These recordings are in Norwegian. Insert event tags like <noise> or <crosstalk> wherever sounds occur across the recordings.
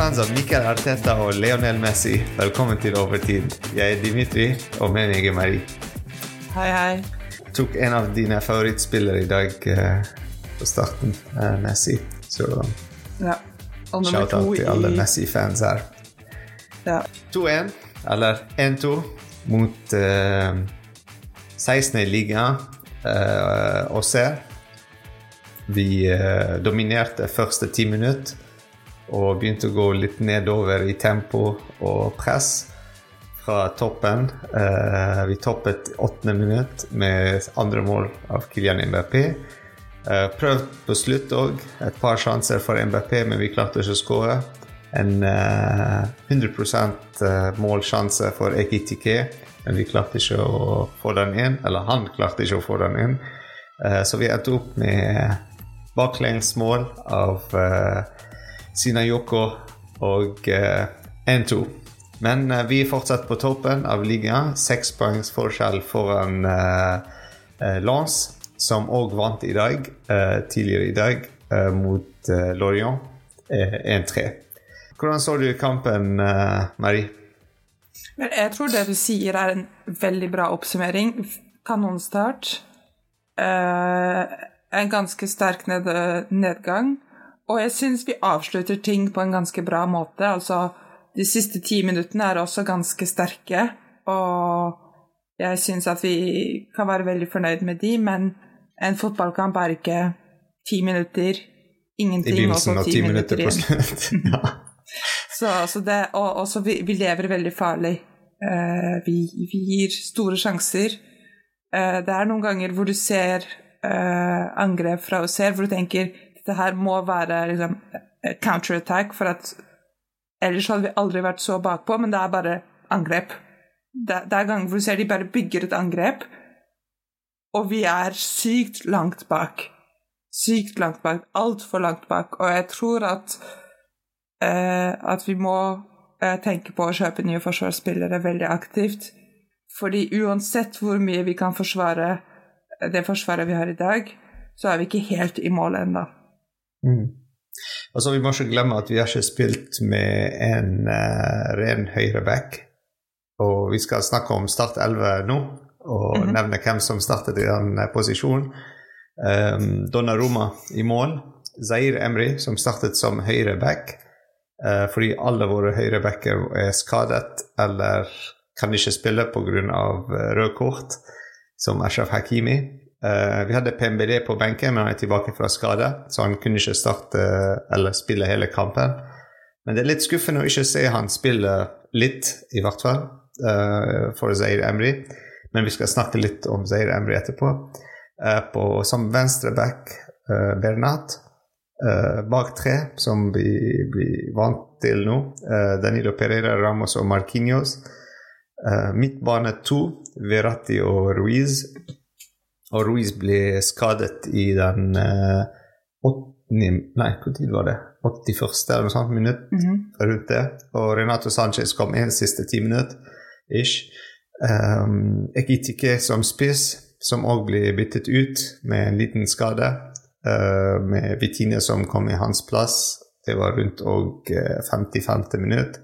Fans av Mikkel Arteta og Leonel Messi, velkommen til Overtid. Jeg er Dimitri, og med meg er Marie. Hei, hei. Jeg tok en av dine favorittspillere i dag uh, på starten, uh, Messi. Så Ja. Og nummer shout-out til alle i Messi-fans her. ja. 2-1, eller 1-2, mot uh, 16. liga, uh, eh, ser. Vi eh, dominerte første ti minutter og begynte å gå litt nedover i tempo og press fra toppen. Eh, vi toppet åttende minutt med andre mål av Kylian Mbappé. Eh, prøvd på slutt òg. Et par sjanser for Mbappé, men vi klarte ikke å skåre. En eh, 100 eh, målsjanse for Ekitike, men vi klarte ikke å få den inn. Eller han klarte ikke å få den inn. Eh, så vi endte opp med baklengsmål av eh, Sinayoko og eh, 1-2. Men eh, vi er fortsatt på toppen av ligaen. Seks poengs forskjell foran eh, eh, som òg vant i dag, eh, tidligere i dag, eh, mot eh, Lorient. Eh, 1-3. Hvordan så du kampen, Marie? Men jeg tror det du sier, er en veldig bra oppsummering. Kanonstart. Eh, en ganske sterk ned nedgang. Og jeg syns vi avslutter ting på en ganske bra måte. Altså, de siste ti minuttene er også ganske sterke, og jeg syns at vi kan være veldig fornøyd med de, men en fotballkamp er ikke ti minutter, ingenting, I begynnelsen og ti ti minutter minutter på slutt. <laughs> ja. <laughs> Så, så det, og også vi, vi lever veldig farlig. Uh, vi, vi gir store sjanser. Uh, det er noen ganger hvor du ser uh, angrep fra her, hvor du tenker dette her må være liksom, eh, counterattack, for at ellers hadde vi aldri vært så bakpå, men det er bare angrep. Det, det er ganger hvor du ser de bare bygger et angrep, og vi er sykt langt bak. Sykt langt bak. Altfor langt bak. Og jeg tror at eh, at vi må eh, tenke på å kjøpe nye forsvarsspillere veldig aktivt. Fordi uansett hvor mye vi kan forsvare det forsvaret vi har i dag, så er vi ikke helt i mål ennå. Mm. Altså, vi må ikke glemme at vi har ikke spilt med en uh, ren høyreback. Og vi skal snakke om Start 11 nå, og Mhm. nevne hvem som startet i den eh, posisjonen. Um, Donnarumma i mål. Zair Emry, som startet som høyreback. Uh, fordi alle våre høyrebacker er skadet eller kan ikke spille pga. Rød kort, som Ashraf Hakimi. Eh, vi hadde PMBD på benken, men han er tilbake fra skade, så han kunne ikke starte eller spille hele kampen. Men det er litt skuffende å ikke se han spille litt, i hvert fall, uh, for Zair Emry. Men vi skal snakke litt om Zair Emry etterpå. Uh, på, som venstreback uh, Bernat. eh, bak tre, som vi blir vant til nå. eh, Danilo Pereira, Ramos og Marquinhos. Uh, midtbane to, Verratti og Ruiz. Og Ruiz ble skadet i den eh, 8, Nei, hvor tid var det? 81. eller noe sånt minutt rundt det. Og Renato Sanchez kom inn siste ti minutter ish. Um, Ekitike som spiss, som òg ble byttet ut med en liten skade. Uh, med Vitine som kom i hans plass. Det var rundt og uh, 50-50 minutt.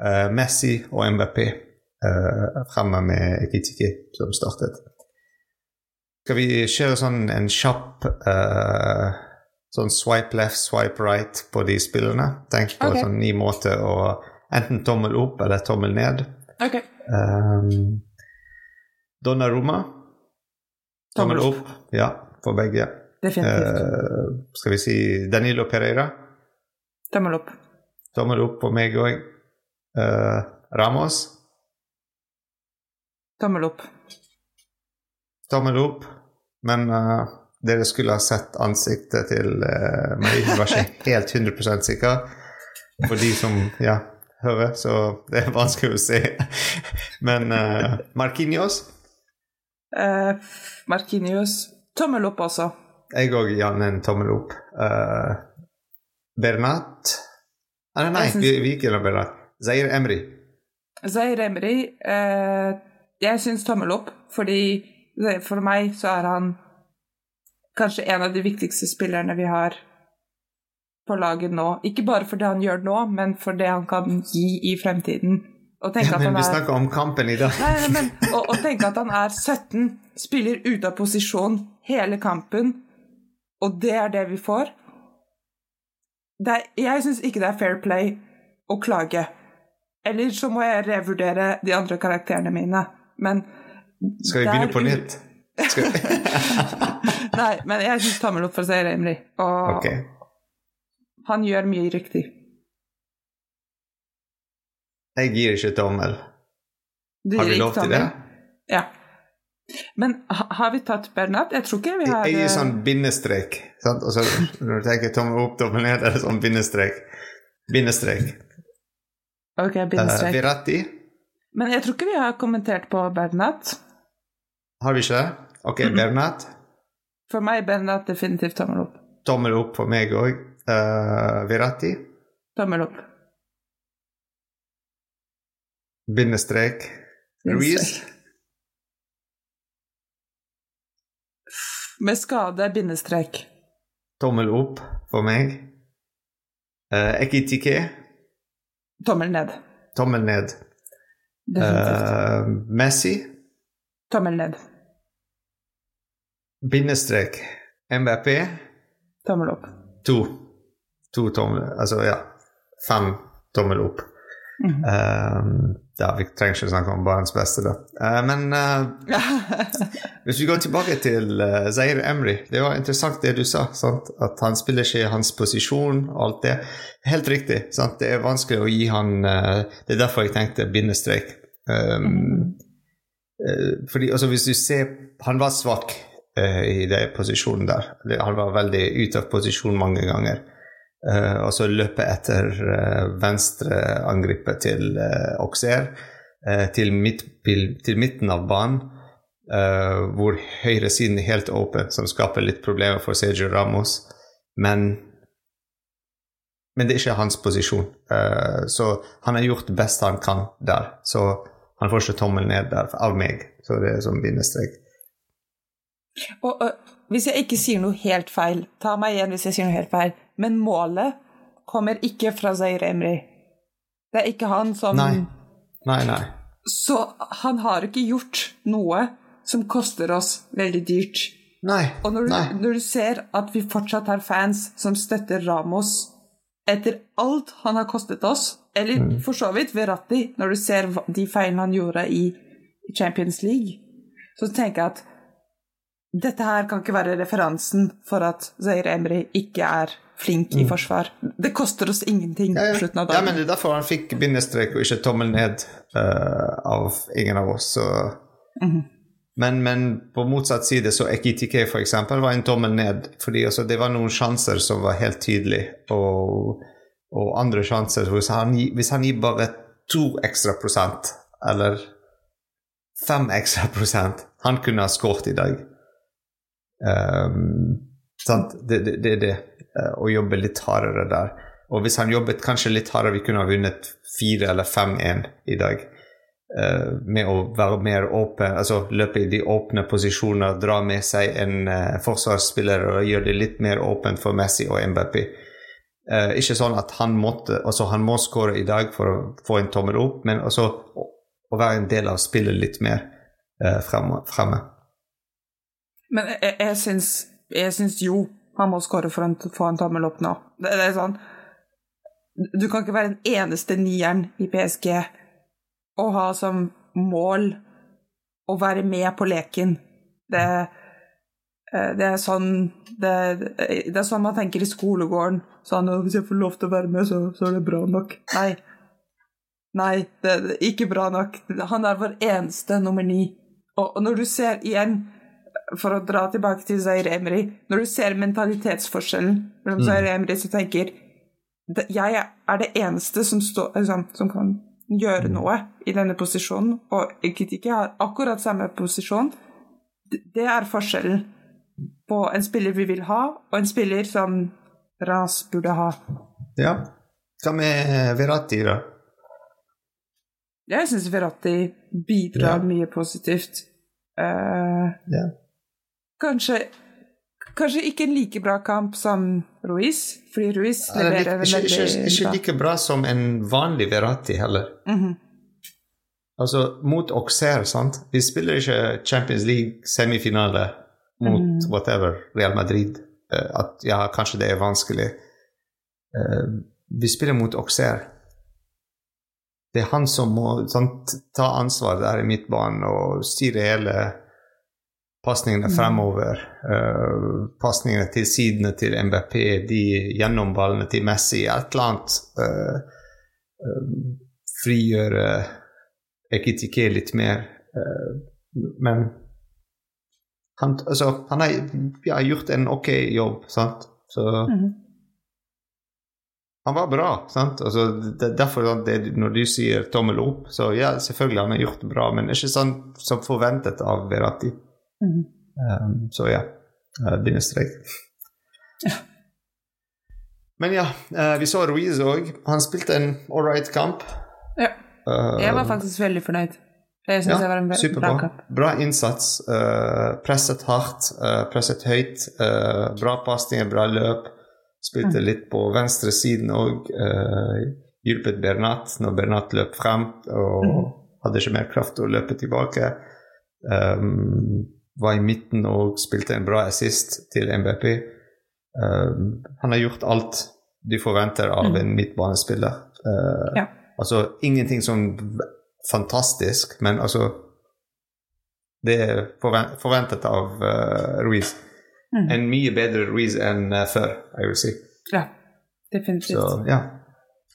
Uh, Messi og MVP uh, fremme med Ekitike som startet. Skal vi kjøre sånn en kjapp uh, sånn swipe left, swipe right på de spillene? Tenk på okay. en sånn ny måte å enten tommel opp eller tommel ned. Ok. Um, Donnarumma. Tommel Tommel opp. Ja, for begge. Definitivt. Uh, skal vi si Danilo Pereira. Tommel opp. Tommel opp på meg òg. Uh, Ramos. Tommel opp. Tommel opp. Men uh, dere skulle ha sett ansiktet til uh, Marie. Hun var ikke <laughs> helt 100 sikker. For de som ja, hører, så det er vanskelig å se. Men uh, Marquinhos Uh, Markinios Tommel opp også. Jeg òg gir han en tommel opp. Uh, Bernat ah, Nei, syns- vi, vi gikk gjennom Bernat. Zair Emry. Zair Emry, Uh, jeg syns tommel opp, fordi det- for meg så er han kanskje en av de viktigste spillerne vi har på laget nå. Ikke bare for det han gjør nå, men for det han kan gi i fremtiden. Og tenke Ja, men han vi er snakker om kampen i dag. Nei, nei, men å tenke at han er 17, spiller ute av posisjon hele kampen, og det er det vi får det er, Jeg syns ikke det er fair play å klage. Eller så må jeg revurdere de andre karakterene mine. Men Skal vi begynne på nytt? Skal... <laughs> Nei, men jeg syns tommel opp for Seir Emry. Og ok. han gjør mye riktig. Jeg gir ikke tommel. Du Har ikke lov til det? Ja. Men har vi tatt Bernat? Jeg tror ikke vi har jeg gir eh, sånn bindestrek. Sant? Og så når du tenker tommel opp, tommel ned, er det sånn bindestrek. Bindestrek. Ok, Uh, bindestrek. Virati, Men jeg tror ikke vi har kommentert på Bernat. Har vi ikke det? Ok, Bernat. For meg Bernat definitivt tommel opp. Tommel opp for meg òg. Uh, Virati, Tommel opp. bindestrek. Ruiz, Med skade bindestrek. tommel opp for meg. Uh, Ekitike, Tommel ned. tommel ned. Uh, Messi, Tommel ned. Bindestrek. MVP. Tommel opp. to. To tommel Altså, ja. Fem tommel opp. Mhm. Um, ja, vi trenger ikke snakke om barns beste, da. Uh, men uh, <laughs> hvis vi går tilbake til uh, Zair Emry Det var interessant det du sa. Sant? At han spiller ikke i hans posisjon og alt det. Helt riktig. Sant? Det er vanskelig å gi han uh, Det er derfor jeg tenkte bindestrek. Um, uh, fordi altså, hvis du ser Han var svak i den posisjonen der. Han var veldig ute av posisjon mange ganger. Eh, og så løpe etter uh, venstreangripet til uh, Oxer, eh, til, midt, til midten av banen, eh, hvor høyresiden er helt åpen, som skaper litt problemer for Sergio Ramos. Men, men det er ikke hans posisjon. Eh, så han har gjort det beste han kan der. Så han får ikke tommel ned der av meg. Så det er som bindestrek. Og, og hvis jeg ikke sier noe helt feil, ta meg igjen hvis jeg sier noe helt feil, men målet kommer ikke fra Zaire Emry. Det er ikke han som Nei. Nei, nei. Så han har ikke gjort noe som koster oss veldig dyrt. Nei. Og når du, nei. når du ser at vi fortsatt har fans som støtter Ramos etter alt han har kostet oss, eller Mm. for så vidt Verratti, når du ser de feilene han gjorde i i Champions League, så tenker jeg at dette her kan ikke være referansen for at Zaire Emry ikke er flink i forsvar. Det koster oss ingenting Mm. Ja, på ja. slutten av dagen. ja, men det er derfor han fikk bindestrek og ikke tommel ned uh, av ingen av oss. Så. -hmm. men, men på motsatt side så Ekitike for eksempel var en tommel ned, fordi altså, det var noen sjanser som var helt tydelige, og, og andre sjanser hvis han, hvis han gir bare to ekstra prosent, eller fem ekstra prosent, han kunne ha skåret i dag. Um, sant? Det er det, det, eh, å jobbe litt hardere der. Og hvis han jobbet kanskje litt hardere, vi kunne ha vunnet 4 eller 5-1 i dag. Uh, med å være mer åpen, altså løpe i de åpne posisjoner, dra med seg en uh, forsvarsspiller og gjøre det litt mer åpent for Messi og MBP. Uh, ikke sånn at han måtte, altså han må skåre i dag for å få en tommel opp, men også å, å være en del av spillet litt mer fremme. Men jeg, jeg, jeg syns jo han må skåre for å få en tommel opp nå. Det, det er sånn Du kan ikke være den eneste nieren i PSG og ha som mål å være med på leken. Det, eh, det er sånn det, det er sånn man tenker i skolegården. Sånn 'Hvis jeg får lov til å være med, så, så er det bra nok'. Nei. Nei, det er ikke bra nok. Han er vår eneste nummer ni. Og, og når du ser igjen for å dra tilbake til Zaire Emry Når du ser mentalitetsforskjellen mellom Zaire Emry som tenker Jeg er det eneste som, stå, liksom, som kan gjøre noe i denne posisjonen, og Ekitike har akkurat samme posisjon. Det- er forskjellen på en spiller vi vil ha, og en spiller som Ras burde ha. Ja. Hva med Verratti, da? Jeg syns Verratti bidrar Ja. mye positivt. Uh, Ja. Kanskje Kanskje ikke en like bra kamp som Ruiz, fordi Ruiz leverer ikke, ikke, ikke like bra som en vanlig Verratti heller. Mhm. Altså, mot Auxerre, sant? Vi spiller ikke Champions League-semifinale mot Mm. whatever, Real Madrid. Eh, at ja, kanskje det er vanskelig. Eh, vi spiller mot Auxerre. Det er han som må sant, ta ansvar der i midtbanen og styre hele pasningene Mm. fremover. Uh, pasningene til sidene til MBP, de gjennomballene til Messi, et eller annet. uh, eh, frigjøre Ekitike litt mer. Uh, men han, altså, han har ja, gjort en ok jobb, sant? Så Mhm. han var bra. sant? Altså, det er derfor det, Når du sier tommel opp, så ja, selvfølgelig han har gjort det bra, men ikke sånn som forventet av Verratti. Mhm. Um, så ja, bindestrek. Men ja, eh, vi så Ruiz òg. Han spilte en right kamp. Ja. Uh, Jeg var faktisk veldig fornøyd. Jeg syns ja, det var en ve- bra superbra. kamp. Bra innsats. eh, presset hardt, eh, presset høyt. eh, bra pasninger, bra løp. Spilte Mm. litt på venstre siden òg. hjulpet Bernat når Bernat løp frem og Mm. hadde ikke mer kraft til å løpe tilbake. Um, var i midten og spilte en bra assist til MBP. Uh, han har gjort alt du forventer av Mm. en midtbanespiller. Uh, Ja. Altså ingenting som fantastisk, men altså Det er forventet av uh, Ruiz. Mm. En mye bedre Ruiz enn uh, før, jeg vil si. Ja, definitivt. Så ja.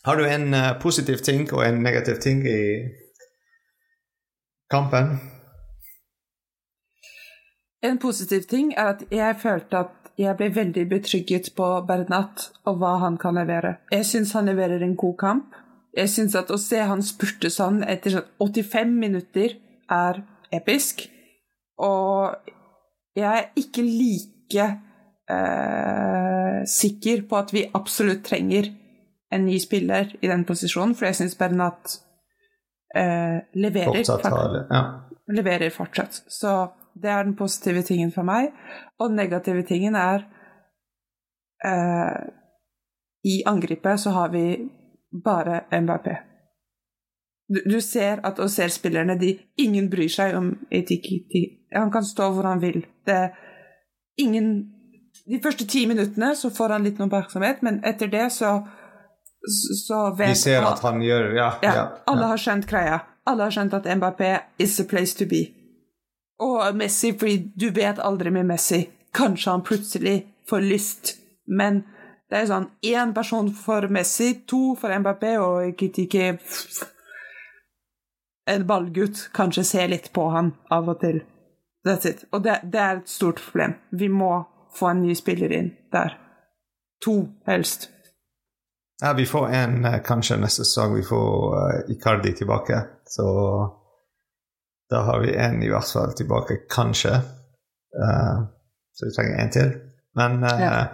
Har du en uh, positiv ting og en negativ ting i kampen? En positiv ting er at jeg følte at jeg ble veldig betrygget på Bernat og hva han kan levere. Jeg syns han leverer en god kamp. Jeg syns at å se han spurte sånn etter sånn 85 minutter er episk. Og jeg er ikke like eh, sikker på at vi absolutt trenger en ny spiller i den posisjonen, for jeg syns Bernat eh, leverer. Fortsatt leverer fortsatt. Så det er den positive tingen for meg. Og den negative tingen er eh, I angrepet så har vi bare MBP. Du, du ser at og ser spillerne de Ingen bryr seg om etikk. Han kan stå hvor han vil. Det er ingen De første ti minuttene så får han litt oppmerksomhet, men etter det så så vet Vi ser at han gjør Ja. ja, ja, alle har skjønt greia. Alle har skjønt at Mbappé is the place to be. Og Messi, fordi du vet aldri med Messi. Kanskje han plutselig får lyst, men det er sånn én person for Messi, to for Mbappé, og Kitike En ballgutt kanskje ser litt på han av og til. That's it. Og det, det er et stort problem. Vi må få en ny spiller inn der. To, helst. Ja, vi får en eh, kanskje neste sesong. Vi får uh, Icardi tilbake. Så da har vi en i hvert fall tilbake, kanskje. Uh, så vi trenger en til. Men uh, Ja.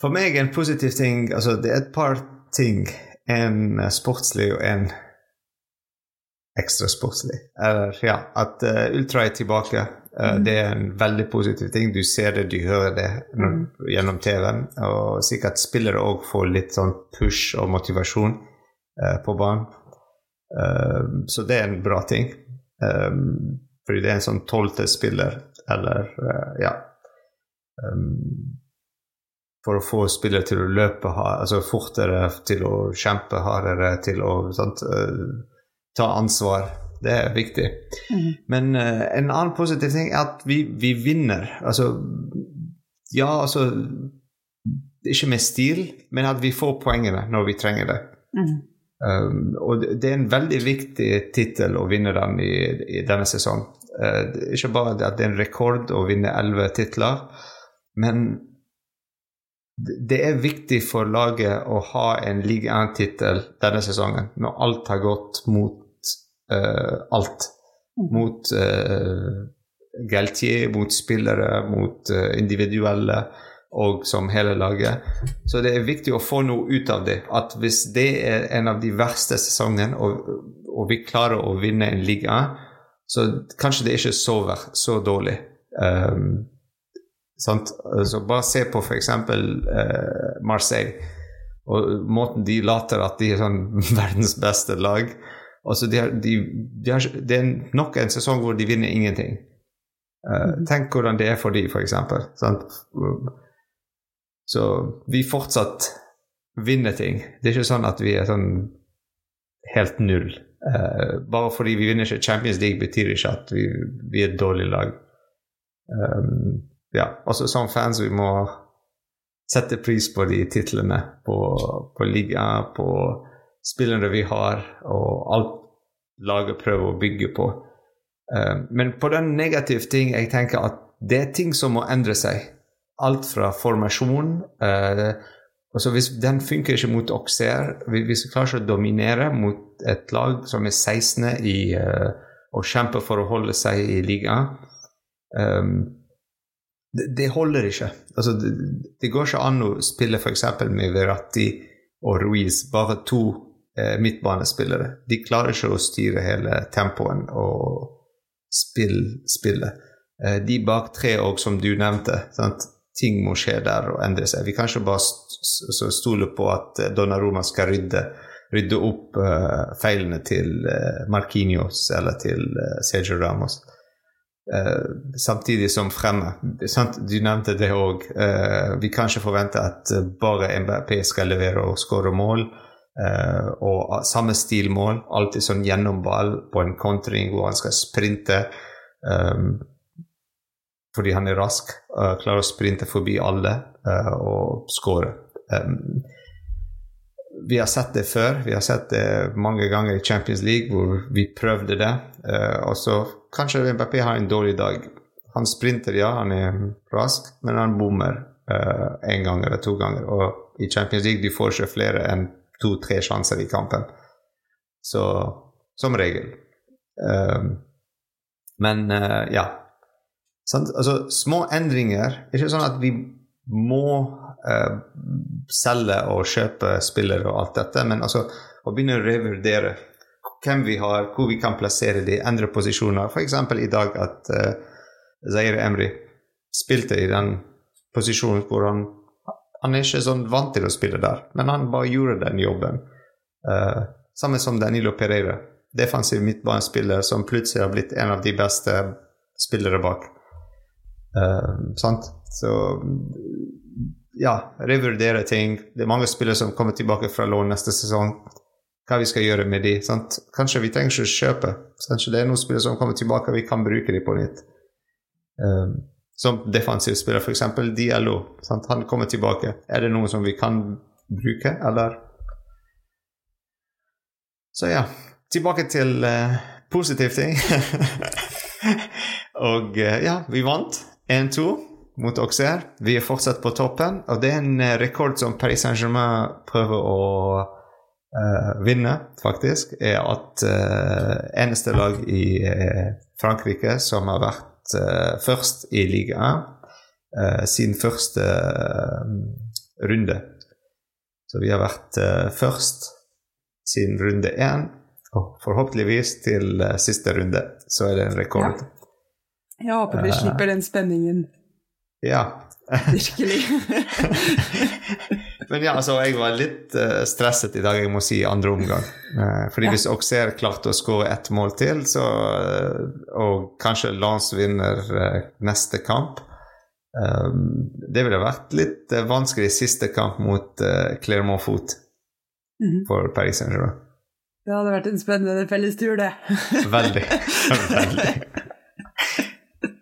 for meg en positiv ting Altså, det er et par ting. En eh, sportslig og en ekstra sportslig. Eller, ja, at uh, Ultra er tilbake. Mhm. Det er en veldig positiv ting. Du ser det, du hører det Mhm. gjennom TV-en. Og sikkert spillere òg får litt sånn push og motivasjon på banen. Så det er en bra ting. Eh, fordi det er en sånn tolvte spiller, eller uh, ja Um, For å få spillere til å løpe altså fortere, til å kjempe hardere, til å sant, uh, ta ansvar. Det er viktig. Mm. Men uh, en annen positiv ting er at vi, vi vinner. Altså Ja, altså Ikke med stil, men at vi får poengene når vi trenger det. Mhm. Um, og det er en veldig viktig tittel å vinne den i, i denne sesongen. Uh, det er ikke bare at det er en rekord å vinne elleve titler, men det- er viktig for laget å ha en Ligue 1-tittel denne sesongen, når alt har gått mot uh, alt. Mhm. Mot uh, Galtier, mot spillere, mot uh, individuelle og som hele laget. Så det er viktig å få noe ut av det. At hvis det er en av de verste sesongene, og, og vi klarer å vinne en liga, så kanskje det ikke er så, så dårlig. Um, Sant? Så bare se på f.eks. Uh, Marseille og måten de later at de er sånn <laughs> verdens beste lag. Altså de har, de, de har, det er nok en sesong hvor de vinner ingenting. Uh, tenk hvordan det er for de, f.eks. Så vi fortsatt vinner ting. Det er ikke sånn at vi er sånn helt null. Uh, bare fordi vi vinner ikke Champions League, betyr ikke at vi, vi er et dårlig lag. Um, ja, også som fans vi må sette pris på de titlene, på, på liga, på spillere vi har, og alt laget prøver å bygge på. Um, men på den negative ting, jeg tenker at det er ting som må endre seg. Alt fra formasjon eh, altså Hvis den funker ikke mot okser. hvis vi klarer ikke å dominere mot et lag som er 16. i å og kjemper for å holde seg i ligaen um, det, det, holder ikke. Altså, det, det, går ikke an å spille f.eks. med Verratti og Ruiz, bare to eh, midtbanespillere. De klarer ikke å styre hele tempoen og spill, spillet. Eh, de bak tre òg, som du nevnte. Sant? Ting må skje der og endre seg. Vi kan ikke bare st stole på at eh, Donnaroma skal rydde, rydde opp uh, feilene til uh, Marquinhos eller til uh, Sergio Ramos. Samtidig som fremme. Du nevnte det òg. Vi kan ikke forvente at bare MBP skal levere og skåre mål. Og samme stilmål, alltid sånn gjennom ball på en kontring hvor han skal sprinte. Um, fordi han er rask, klarer å sprinte forbi alle og skåre. Um, vi har sett det før. Vi har sett det mange ganger i Champions League hvor vi prøvde det. og så kanskje MBP har en dårlig dag. Han sprinter, ja, han er rask, men han bommer uh, en gang eller to ganger. Og i Champions League du får ikke flere enn to-tre sjanser i kampen. Så som regel. Uh, men uh, ja. Sånn, altså, små endringer. Ikke sånn at vi må selge og kjøpe spillere og alt dette, men altså å begynne å revurdere hvem vi har, hvor vi kan plassere de, endre posisjoner. F.eks. i dag at uh, Zaire Emry spilte i den posisjonen hvor han han er ikke sånn vant til å spille der, men han bare gjorde den jobben. Uh, samme som Danilo Pereira, defensiv midtbanespiller som plutselig har blitt en av de beste spillere bak. Uh, sant? Så ja, revurdere ting. Det er mange spillere som kommer tilbake fra lån neste sesong hva vi skal gjøre med de. Sant? Kanskje vi trenger ikke å kjøpe. Kanskje det er noen spillere som kommer tilbake, vi kan bruke de på nytt. Um, som defensiv spiller, f.eks. Diallo. Sant? Han kommer tilbake. Er det noen som vi kan bruke, eller? Så ja, tilbake til uh, positive ting. <laughs> og ja, vi vant 1-2 mot Auxerre. Vi er fortsatt på toppen, og det er en uh, rekord som Paris Saint-Germain prøver å uh, vinne, faktisk, er at uh, eneste lag i uh, Frankrike som har vært først i ligaen sin første runde. Så vi har vært først siden runde én, og forhåpentligvis til siste runde. Så er det en rekord. Ja. Jeg håper vi slipper den spenningen. Ja. Virkelig. <laughs> Men ja, altså, jeg var litt uh, stresset i dag, jeg må si, andre omgang. Uh, fordi ja. hvis Auxerre klarte å skåre ett mål til, så, uh, og kanskje Lance vinner neste kamp Det ville vært litt vanskelig siste kamp mot Clermont Foot mm -hmm. for Paris Saint-Germain. Det hadde vært en spennende fellestur, det. veldig. <laughs> Veldig.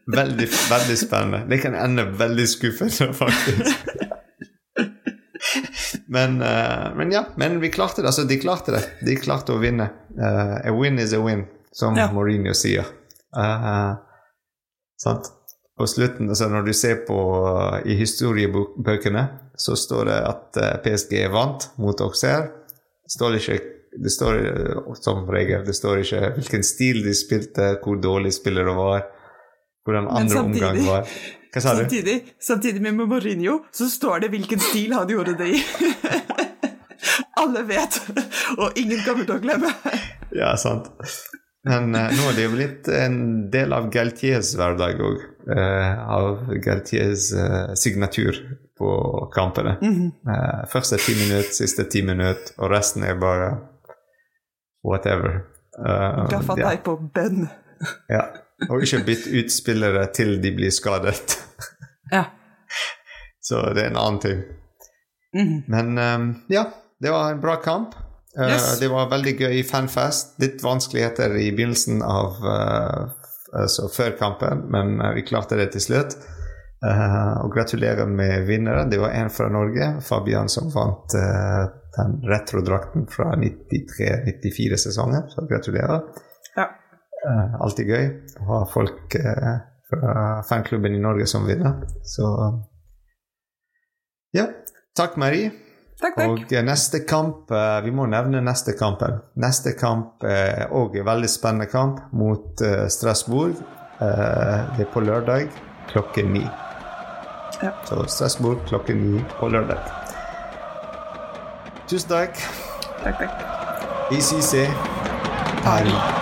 Veldig, veldig spennende. Det kan ende veldig skuffende, faktisk. Men, uh, men, ja, men vi klarte det. Altså, de klarte det. De klarte å vinne. Uh, a win is a win, som ja. Mourinho sier. Uh, sant? På slutten, altså når du ser på i historiebøkene, så står det at PSG vant mot Auxerre. Det står ikke det står som regel det står ikke hvilken stil de spilte, hvor dårlig spillere var, hvordan andre omgang var. Hva sa du? Samtidig, samtidig med Mourinho så står det hvilken stil han gjorde det i. <laughs> Alle vet, og ingen kommer til å glemme. ja, sant. Men uh, nå er det jo blitt en del av Galtiers hverdag òg. Uh, av Galtiers uh, signatur på kampene. Eh, første ti minutter, siste ti minutter, og resten er bare whatever. Uh, Gaffateip og bønn. ja. Og ikke bytte ut spillere til de blir skadet. Ja. <laughs> Så det er en annen ting. Mhm. Men um, ja, det var en bra kamp. Uh, Yes. Det var veldig gøy fanfest. Litt vanskeligheter i begynnelsen av uh, altså før kampen, men uh, vi klarte det til slutt. Og gratulerer med vinneren. Det var en fra Norge, Fabian, som vant den retrodrakten fra 93-94-sesongen. Så gratulerer. Uh, alltid gøy å ha folk uh, fra fanklubben i Norge som vinner. Så ja. Takk, Marie. Takk, takk. Og eh, neste kamp eh, Vi må nevne neste kampen. Neste kamp er òg en veldig spennende kamp mot eh, Strasbourg. Eh, det er på lørdag klokken ni. Ja. Så Strasbourg klokken ni på lørdag. Tusen takk. takk, takk. ICC. Paris.